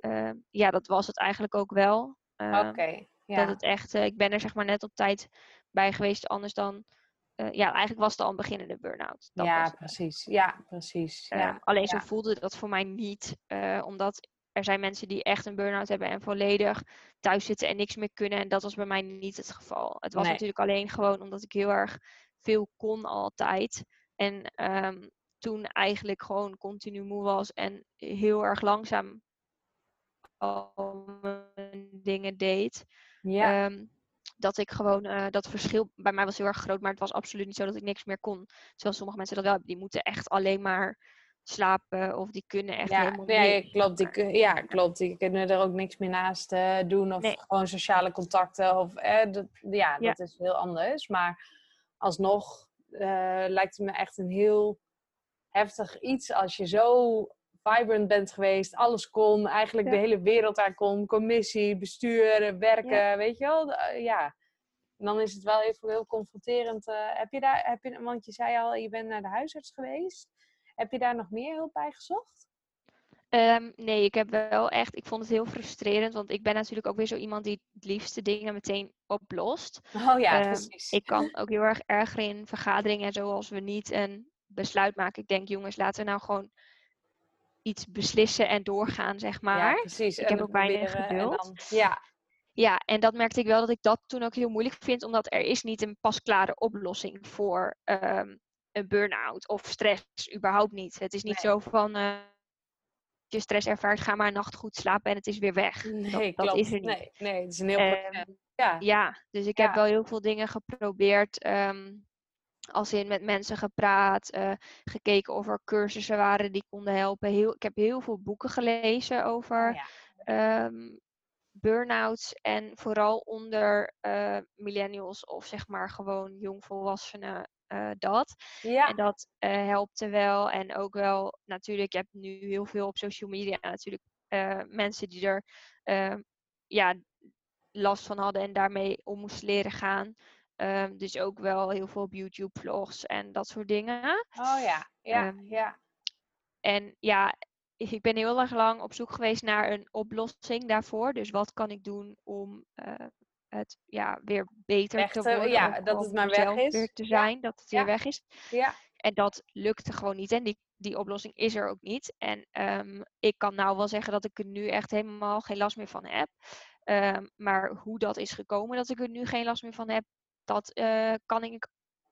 ehm, ja, dat was het eigenlijk ook wel. Ehm, Oké, ja. Dat het echt, eh, ik ben er zeg maar net op tijd bij geweest. Anders dan, eh, ja, eigenlijk was het al een beginnende burn-out. Dat ja, precies. Ja, precies. Ehm, ja. alleen zo voelde dat voor mij niet. eh, omdat er zijn mensen die echt een burn-out hebben en volledig thuis zitten en niks meer kunnen. En dat was bij mij niet het geval. Het was Nee. natuurlijk alleen gewoon omdat ik heel erg veel kon altijd. En ehm, toen eigenlijk gewoon continu moe was en heel erg langzaam al mijn dingen deed. Ja, Ehm, dat ik gewoon, eh, dat verschil bij mij was heel erg groot, maar het was absoluut niet zo dat ik niks meer kon. Terwijl sommige mensen dat wel hebben. Die moeten echt alleen maar slapen of die kunnen echt ja, helemaal nee, niks. klopt. Die, ja, klopt. Die kunnen er ook niks meer naast eh, doen. Of Nee. gewoon sociale contacten. Of, eh, dat, ja, Ja. dat is heel anders. Maar alsnog lijkt het me echt een heel heftig iets als je zo vibrant bent geweest, alles kon, eigenlijk Ja. de hele wereld aan kon, commissie, bestuur, werken, weet je wel? Eh, ja. En dan is het wel even heel confronterend. eh, heb je daar, heb je, want je zei al, je bent naar de huisarts geweest. Heb je daar nog meer hulp bij gezocht? Ehm, nee, ik heb wel echt, ik vond het heel frustrerend, want ik ben natuurlijk ook weer zo iemand die het liefste dingen meteen oplost. Oh ja, Ehm, precies. Ik kan ook heel erg erger in vergaderingen en zo als we niet een besluit maken. Ik denk, jongens, laten we nou gewoon iets beslissen en doorgaan, zeg maar. Ja, precies. ik En heb ook en geduld. dan- ja, Ja, en dat merkte ik wel dat ik dat toen ook heel moeilijk vind, omdat er is niet een pasklare oplossing voor ehm, een burn-out of stress, überhaupt niet. Het is niet Nee. zo van, als je stress ervaart, ga maar een nacht goed slapen en het is weer weg. nee, dat, is er niet. Nee, nee, het is een heel proces. Ja, Ja, dus ik Ja. heb wel heel veel dingen geprobeerd. ehm, als in met mensen gepraat, eh, gekeken of er cursussen waren die konden helpen. Heel, ik heb heel veel boeken gelezen over Oh ja. ehm, burn-outs en vooral onder eh, millennials of zeg maar gewoon jongvolwassenen eh, dat. Ja, En dat helpte wel. En ook wel natuurlijk, je hebt nu heel veel op social media natuurlijk mensen die er eh, ja, last van hadden en daarmee om moesten leren gaan. Ehm, dus ook wel heel veel op YouTube vlogs en dat soort dingen. oh ja, ja, Ehm, ja. En ja, ik ben heel erg lang op zoek geweest naar een oplossing daarvoor. Dus wat kan ik doen om eh, het ja, weer beter te worden? ja, of dat het maar weg is. weer te Ja, zijn, dat het ja. weer weg is. ja. En dat lukte gewoon niet. En die, die oplossing is er ook niet. En ehm, ik kan nou wel zeggen dat ik er nu echt helemaal geen last meer van heb. Maar hoe dat is gekomen dat ik er nu geen last meer van heb, dat eh, kan ik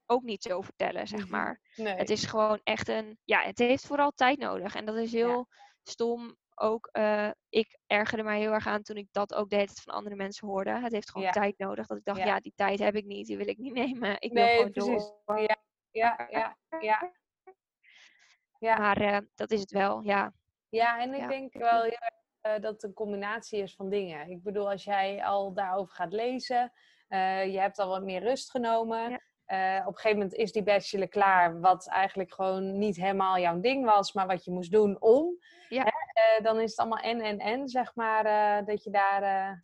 ook niet zo vertellen, zeg Mhm. maar. Nee. Het is gewoon echt een. Ja, het heeft vooral tijd nodig. En dat is heel stom. Ook eh, ik ergerde mij heel erg aan toen ik dat ook de hele tijd van andere mensen hoorde. Het heeft gewoon Ja. tijd nodig. Dat ik dacht, Ja. ja. die tijd heb ik niet. Die wil ik niet nemen. Ik wil nee, gewoon precies. door. Ja, ja, ja, ja. Ja. Maar eh, dat is het wel, ja. Ja, en ik denk wel heel erg, dat het een combinatie is van dingen. Ik bedoel, als jij al daarover gaat lezen, eh, je hebt al wat meer rust genomen. Ja. eh, op een gegeven moment is die bachelor klaar, wat eigenlijk gewoon niet helemaal jouw ding was, maar wat je moest doen om. Ja. Hè? Eh, dan is het allemaal en en en, zeg maar, dat je daar,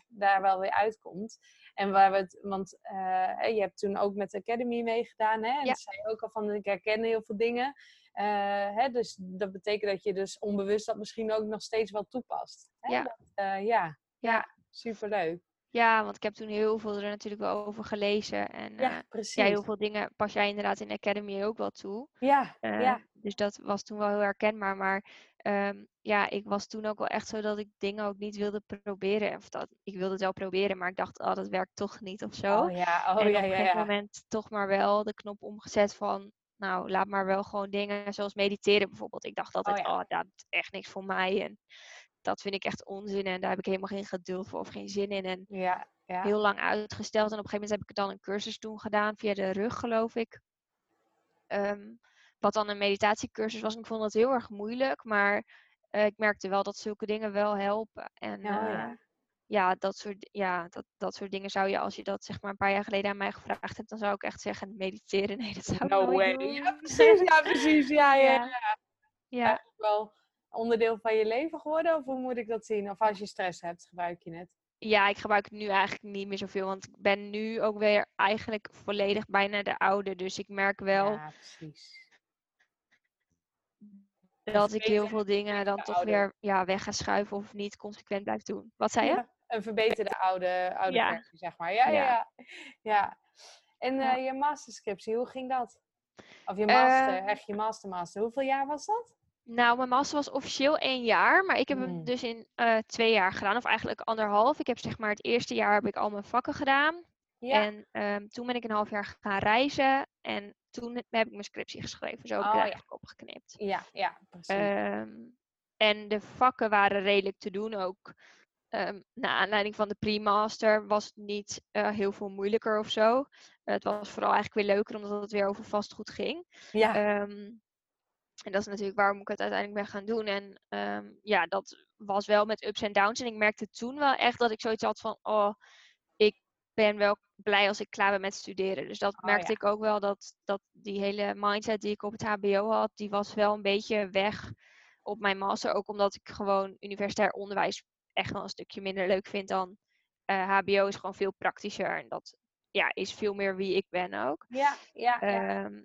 daar wel weer uitkomt. En waar we het, want je hebt toen ook met de Academy meegedaan, hè? En Ja. zei je ook al van, ik herken heel veel dingen. Hè, dus dat betekent dat je dus onbewust dat misschien ook nog steeds wel toepast. Hè? Ja. Dat, ja. Ja. ja, superleuk. Ja, want ik heb toen heel veel er natuurlijk wel over gelezen. En Ja, ja, precies. ja heel veel dingen pas jij inderdaad in de Academy ook wel toe. Ja, Eh, ja, Dus dat was toen wel heel herkenbaar. Maar ehm, ja, ik was toen ook wel echt zo dat ik dingen ook niet wilde proberen. Of dat, ik wilde het wel proberen, maar ik dacht, oh, dat werkt toch niet of zo. Oh ja, oh en ja, op een gegeven moment toch maar wel de knop omgezet van, nou, laat maar wel gewoon dingen zoals mediteren bijvoorbeeld. Ik dacht altijd, ja. oh, dat is echt niks voor mij. En dat vind ik echt onzin en daar heb ik helemaal geen geduld voor of geen zin in. En Ja, ja. heel lang uitgesteld. En op een gegeven moment heb ik dan een cursus toen gedaan via de rug, geloof ik. ehm, wat dan een meditatiecursus was. Ik vond dat heel erg moeilijk, maar eh, ik merkte wel dat zulke dingen wel helpen. En Ja, oh eh, ja. ja, dat soort, ja dat, dat soort dingen zou je, als je dat zeg maar een paar jaar geleden aan mij gevraagd hebt, dan zou ik echt zeggen, mediteren, nee, dat zou ik No way. doen. Ja, precies. Ja, precies. Ja, ja, ja. Ja. Wel onderdeel van je leven geworden? Of hoe moet ik dat zien? Of als je stress hebt, gebruik je het? Ja, ik gebruik het nu eigenlijk niet meer zoveel, want ik ben nu ook weer eigenlijk volledig bijna de oude. Dus ik merk wel Ja, precies. dat ik heel veel dingen dan toch weer ja, weg ga schuiven of niet consequent blijf doen. Wat zei je? Ja, een verbeterde oude, oude Ja. versie, zeg maar. Ja, ja, Ja. ja. En eh, je masterscriptie, hoe ging dat? Of je master, Eh, echt je master master. Hoeveel jaar was dat? Nou, mijn master was officieel één jaar, maar ik heb hem Hmm. dus in eh, twee jaar gedaan, of eigenlijk anderhalf. Ik heb zeg maar het eerste jaar heb ik al mijn vakken gedaan. Ja. En ehm, toen ben ik een half jaar gaan reizen en toen heb ik mijn scriptie geschreven. Zo heb ik Oh, ja. opgeknipt. ja, ja, precies. Ehm, en de vakken waren redelijk te doen ook. Ehm naar aanleiding van de pre-master was het niet eh, heel veel moeilijker of zo. het was vooral eigenlijk weer leuker omdat het weer over vastgoed ging. ja, en dat is natuurlijk waarom ik het uiteindelijk ben gaan doen. En ehm, ja, dat was wel met ups en downs. En ik merkte toen wel echt dat ik zoiets had van, oh, ik ben wel blij als ik klaar ben met studeren. Dus dat Oh, merkte ja. ik ook wel, dat, dat die hele mindset die ik op het hbo had, die was wel een beetje weg op mijn master. Ook omdat ik gewoon universitair onderwijs echt wel een stukje minder leuk vind dan eh, hbo is gewoon veel praktischer. En dat ja, is veel meer wie ik ben ook. ja, ja, ja. Ehm,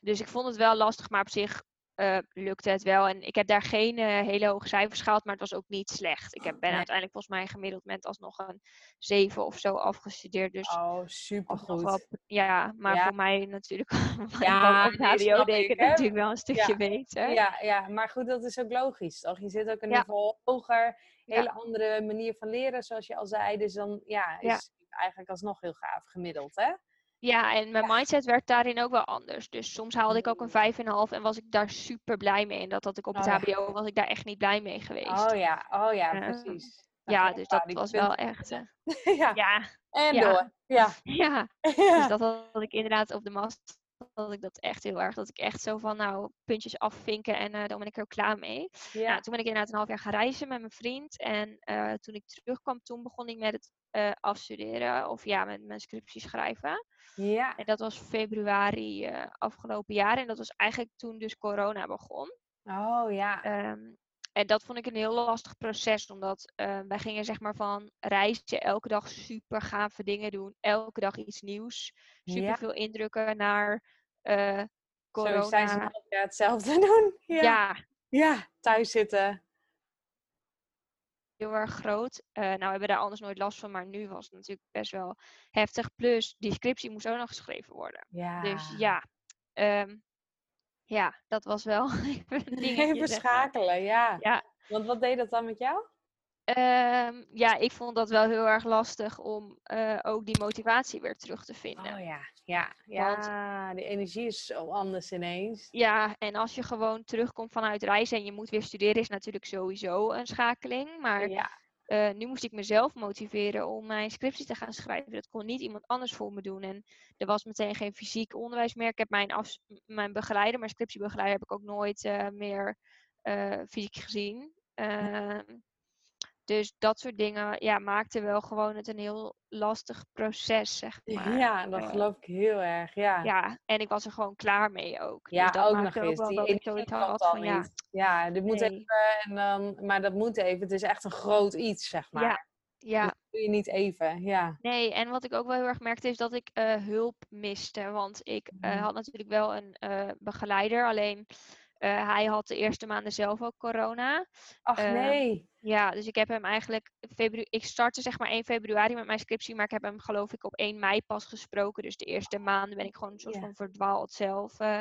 dus ik vond het wel lastig, maar op zich eh, lukte het wel. En ik heb daar geen eh, hele hoge cijfers gehaald, maar het was ook niet slecht. Ik heb, ben Nee. uiteindelijk volgens mij gemiddeld met alsnog een 7 of zo afgestudeerd. Dus Oh, alsnog supergoed. wel, ja, maar Ja. voor mij natuurlijk, Ja, op HBO deed ik het natuurlijk wel een stukje Ja. beter. Ja, ja, maar goed, dat is ook logisch, toch? Je zit ook een Ja. niveau hoger, hele andere manier van leren, zoals je al zei. Dus dan, ja, is eigenlijk alsnog heel gaaf gemiddeld, hè? Ja, en mijn mindset werd daarin ook wel anders. Dus soms haalde ik ook een 5,5 en was ik daar super blij mee. En dat had ik op het Oh ja. HBO, was ik daar echt niet blij mee geweest. Oh ja, oh ja, precies. Dan ja, dus paar dat was wel echt. eh, ja. ja, en door. Ja. ja. Dus dat had ik inderdaad op de master had ik dat echt heel erg. Dat ik echt zo van, nou, puntjes afvinken en dan ben ik er ook klaar mee. Ja. Nou, toen ben ik inderdaad een half jaar gaan reizen met mijn vriend. En eh, toen ik terugkwam, toen begon ik met het eh, afstuderen. Of ja, met mijn scriptie schrijven. ja. En dat was februari afgelopen jaar. En dat was eigenlijk toen dus corona begon. Oh ja. Ehm, en dat vond ik een heel lastig proces, omdat eh, wij gingen zeg maar van reizen, elke dag super gave dingen doen, elke dag iets nieuws, super Ja. veel indrukken naar eh, corona. Zo zijn ze jaar hetzelfde doen. Ja. ja. ja, thuis zitten. heel erg groot. Eh, nou, we hebben daar anders nooit last van, maar nu was het natuurlijk best wel heftig. Plus, die scriptie moest ook nog geschreven worden. Ja. Dus ja, ehm, ja, dat was wel even maar. schakelen, ja. Ja. Want wat deed dat dan met jou? Ehm, ja, ik vond dat wel heel erg lastig om eh, ook die motivatie weer terug te vinden. Oh ja, ja, ja. Die energie is zo anders ineens. Ja, en als je gewoon terugkomt vanuit reizen en je moet weer studeren, is natuurlijk sowieso een schakeling. Maar Ja. Eh, nu moest ik mezelf motiveren om mijn scriptie te gaan schrijven. Dat kon niet iemand anders voor me doen. En er was meteen geen fysiek onderwijs meer. Ik heb mijn, mijn begeleider, mijn scriptiebegeleider, heb ik ook nooit eh, meer eh, fysiek gezien. Dus dat soort dingen ja, maakte wel gewoon het een heel lastig proces, zeg maar. ja, dat eh, geloof ik heel erg. Ja, Ja, en ik was er gewoon klaar mee ook. Ja, dus dat ook nog ook eens. Die ik zoiets had van ja. Ja, dit moet nee. even en dan, maar dat moet even. Het is echt een groot iets, zeg maar. Ja, ja, Dat doe je niet even. Ja. nee. En wat ik ook wel heel erg merkte is dat ik eh, hulp miste. Want ik eh, Mm. had natuurlijk wel een begeleider, alleen eh, hij had de eerste maanden zelf ook corona. Ach Ehm, nee. Ja, dus ik heb hem eigenlijk. Febru ik startte zeg maar 1 februari met mijn scriptie, maar ik heb hem geloof ik op 1 mei pas gesproken. Dus de eerste maanden ben ik gewoon een soort van verdwaald zelf. eh,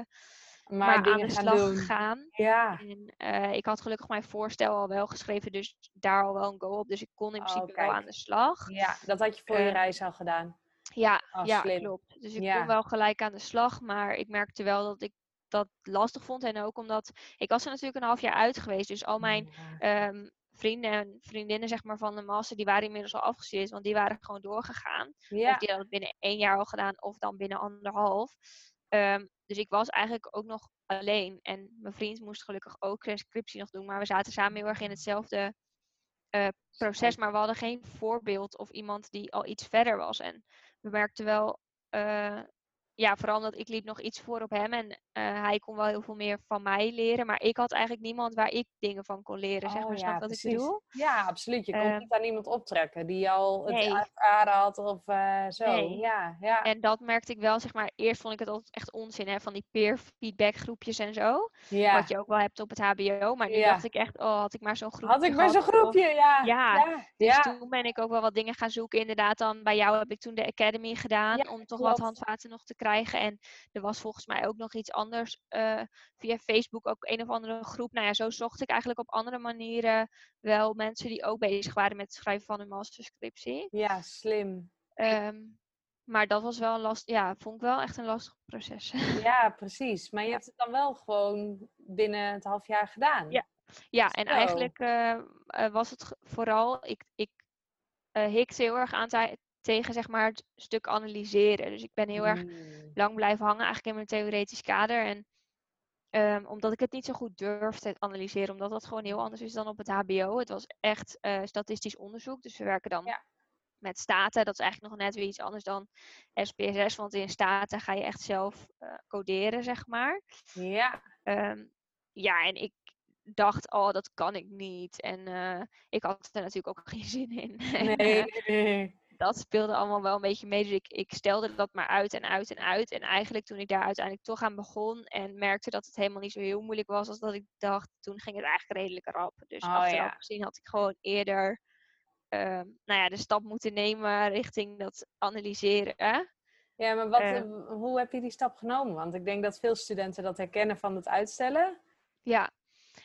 Maar, maar aan de slag doen. gegaan. Ja. En eh, ik had gelukkig mijn voorstel al wel geschreven, dus daar al wel een go op. Dus ik kon in Oh, principe wel aan de slag. ja, dat had je voor je Ehm, reis al gedaan. Ja, Oh, ja klopt. Dus ik Ja. kon wel gelijk aan de slag, maar ik merkte wel dat ik dat lastig vond. En ook omdat ik was er natuurlijk een half jaar uit geweest. Dus al mijn Ja. ehm, vrienden en vriendinnen zeg maar, van de master, die waren inmiddels al afgestudeerd, want die waren gewoon doorgegaan. Ja. Of die hadden het binnen één jaar al gedaan, of dan binnen anderhalf. Ehm, dus ik was eigenlijk ook nog alleen. En mijn vriend moest gelukkig ook zijn scriptie nog doen. Maar we zaten samen heel erg in hetzelfde uh, proces. Maar we hadden geen voorbeeld of iemand die al iets verder was. En we merkten wel uh, ja, vooral omdat ik liep nog iets voor op hem en uh, hij kon wel heel veel meer van mij leren. Maar ik had eigenlijk niemand waar ik dingen van kon leren. zeg maar, oh, snap ja, wat precies. ik bedoel? Ja, absoluut. Je kon Uh, niet aan iemand optrekken die al het nee. had of eh, zo. Nee. Ja, ja. En dat merkte ik wel, zeg maar. Eerst vond ik het altijd echt onzin, hè, van die peer feedback groepjes en zo. ja. Wat je ook wel hebt op het HBO. Maar nu Ja. dacht ik echt, oh, had ik maar zo'n groepje Had ik maar zo'n of- groepje, ja. Ja. Dus toen ben ik ook wel wat dingen gaan zoeken. Inderdaad, dan bij jou heb ik toen de Academy gedaan. Om toch wat handvaten nog te krijgen. En er was volgens mij ook nog iets anders. eh, via Facebook ook een of andere groep. Nou ja, zo zocht ik eigenlijk op andere manieren wel mensen die ook bezig waren met het schrijven van een masterscriptie. Ja, slim. Ehm, maar dat was wel een last. Ja, vond ik wel echt een lastig proces. Ja, precies. Maar je hebt het dan wel gewoon binnen het half jaar gedaan. Ja. Ja, en eigenlijk eh, eh, was het vooral, ik, ik eh, hikte heel erg aan tegen zeg maar het stuk analyseren. Dus ik ben heel erg Mm. lang blijven hangen eigenlijk in mijn theoretisch kader. En ehm, omdat ik het niet zo goed durfde te analyseren, omdat dat gewoon heel anders is dan op het HBO. Het was echt eh, statistisch onderzoek, dus we werken dan Ja. met staten. Dat is eigenlijk nog net weer iets anders dan SPSS, want in staten ga je echt zelf eh, coderen, zeg maar. Ja. Ehm, ja, en ik dacht, oh, dat kan ik niet. En eh, ik had er natuurlijk ook geen zin in. En, Nee, nee, nee. Dat speelde allemaal wel een beetje mee. Dus ik, ik stelde dat maar uit en uit en uit. En eigenlijk toen ik daar uiteindelijk toch aan begon en merkte dat het helemaal niet zo heel moeilijk was als dat ik dacht, toen ging het eigenlijk redelijk rap. Dus Oh, achteraf ja. gezien had ik gewoon eerder ehm, nou ja, de stap moeten nemen richting dat analyseren. Ja, maar wat, Eh. eh, hoe heb je die stap genomen? Want ik denk dat veel studenten dat herkennen van het uitstellen. Ja,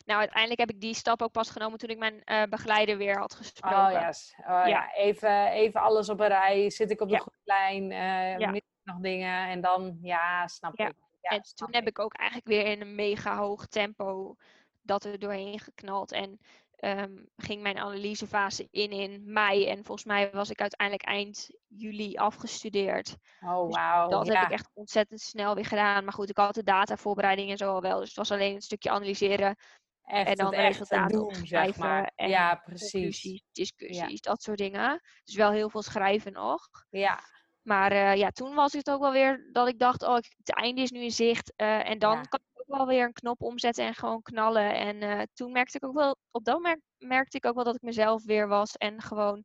nou uiteindelijk heb ik die stap ook pas genomen toen ik mijn eh, begeleider weer had gesproken. Oh ja, s- oh, ja. Even, even alles op een rij. Zit ik op de Ja. goede lijn? eh Ja. nog dingen? En dan, ja, snap Ja. ik. Ja, en snap toen heb ik ook eigenlijk weer in een mega hoog tempo dat er doorheen geknald. En ehm, ging mijn analysefase in in mei. En volgens mij was ik uiteindelijk eind juli afgestudeerd. Oh, dus wauw. dat ja. heb ik echt ontzettend snel weer gedaan. Maar goed, ik had de datavoorbereiding en zo al wel. Dus het was alleen een stukje analyseren. echt, en dan de resultaten doen, zeg maar. en Ja, precies. Conclusies, discussies, dat soort dingen. Dus wel heel veel schrijven nog. Ja, Maar eh, ja, toen was het ook wel weer dat ik dacht, oh, het einde is nu in zicht. eh, en dan Ja. kan wel weer een knop omzetten en gewoon knallen. En eh, toen merkte ik ook wel, op dat moment merkte ik ook wel dat ik mezelf weer was. En gewoon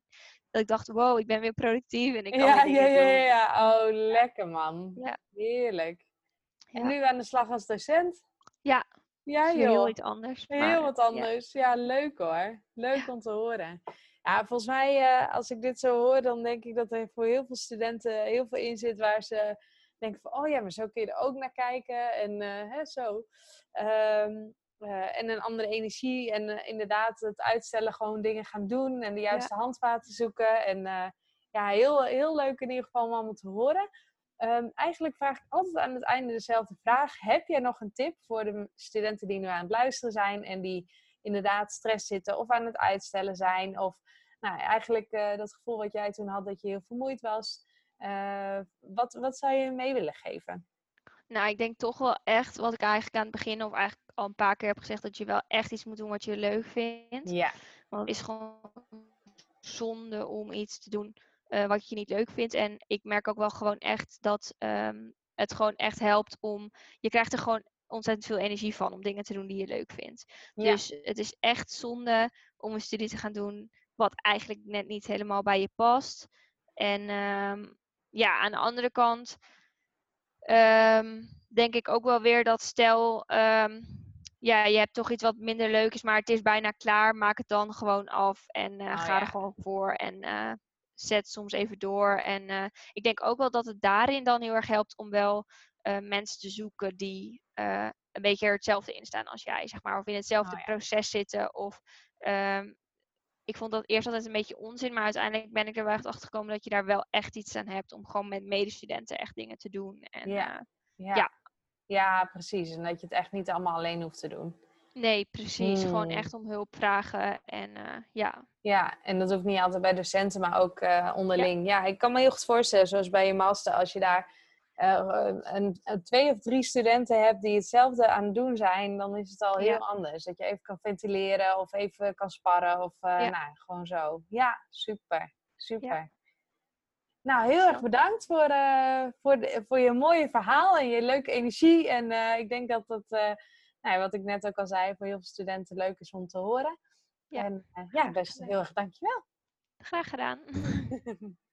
dat ik dacht, wow, ik ben weer productief en ik kan ja, weer ja, ja, ja. Oh, lekker man. Ja. Heerlijk. En Ja. nu aan de slag als docent? Ja, Ja, joh. heel iets anders. Heel wat anders. Ja, leuk hoor. Leuk om te horen. Ja, volgens mij, eh, als ik dit zo hoor, dan denk ik dat er voor heel veel studenten heel veel in zit waar ze denken van, oh ja, maar zo kun je er ook naar kijken. En eh, hè, zo. Ehm, eh, en een andere energie. En eh, inderdaad, het uitstellen, gewoon dingen gaan doen en de juiste handvaten zoeken. En ja, heel, heel leuk in ieder geval om allemaal te horen. Ehm, eigenlijk vraag ik altijd aan het einde dezelfde vraag. Heb jij nog een tip voor de studenten die nu aan het luisteren zijn en die inderdaad stress zitten of aan het uitstellen zijn? Of nou, eigenlijk dat gevoel wat jij toen had dat je heel vermoeid was. Eh, wat, wat zou je mee willen geven? Nou, ik denk toch wel echt, wat ik eigenlijk aan het begin of eigenlijk al een paar keer heb gezegd, dat je wel echt iets moet doen wat je leuk vindt. Ja, Want het is gewoon zonde om iets te doen eh, wat je niet leuk vindt. En ik merk ook wel gewoon echt dat ehm, het gewoon echt helpt om. Je krijgt er gewoon ontzettend veel energie van om dingen te doen die je leuk vindt. ja. Dus het is echt zonde om een studie te gaan doen wat eigenlijk net niet helemaal bij je past. En ehm, ja, aan de andere kant ehm, denk ik ook wel weer dat stel, ehm, ja, je hebt toch iets wat minder leuk is, maar het is bijna klaar, maak het dan gewoon af en eh, Oh, ga ja. er gewoon voor en eh, zet soms even door. En eh, ik denk ook wel dat het daarin dan heel erg helpt om wel mensen te zoeken die een beetje er hetzelfde in staan als jij, zeg maar, of in hetzelfde Oh, ja. proces zitten. Of ehm, ik vond dat eerst altijd een beetje onzin, maar uiteindelijk ben ik er wel echt achter gekomen dat je daar wel echt iets aan hebt om gewoon met medestudenten echt dingen te doen. En, Ja. eh, Ja. ja. ja, precies. En dat je het echt niet allemaal alleen hoeft te doen. nee, precies. Gewoon Hmm. echt om hulp vragen. En eh, ja, Ja, en dat hoeft niet altijd bij docenten, maar ook eh, onderling. Ja. ik kan me heel goed voorstellen, zoals bij je master, als je daar uh, een, een, twee of drie studenten hebt die hetzelfde aan het doen zijn, dan is het al heel anders. Dat je even kan ventileren of even kan sparren of uh, nou, gewoon zo. Ja, super. Super. Nou, heel erg bedankt voor, uh, voor, de, voor je mooie verhaal en je leuke energie. En ik denk dat dat, nou, wat ik net ook al zei, voor heel veel studenten leuk is om te horen. Ja. En ja, best heel erg dankjewel. Graag gedaan.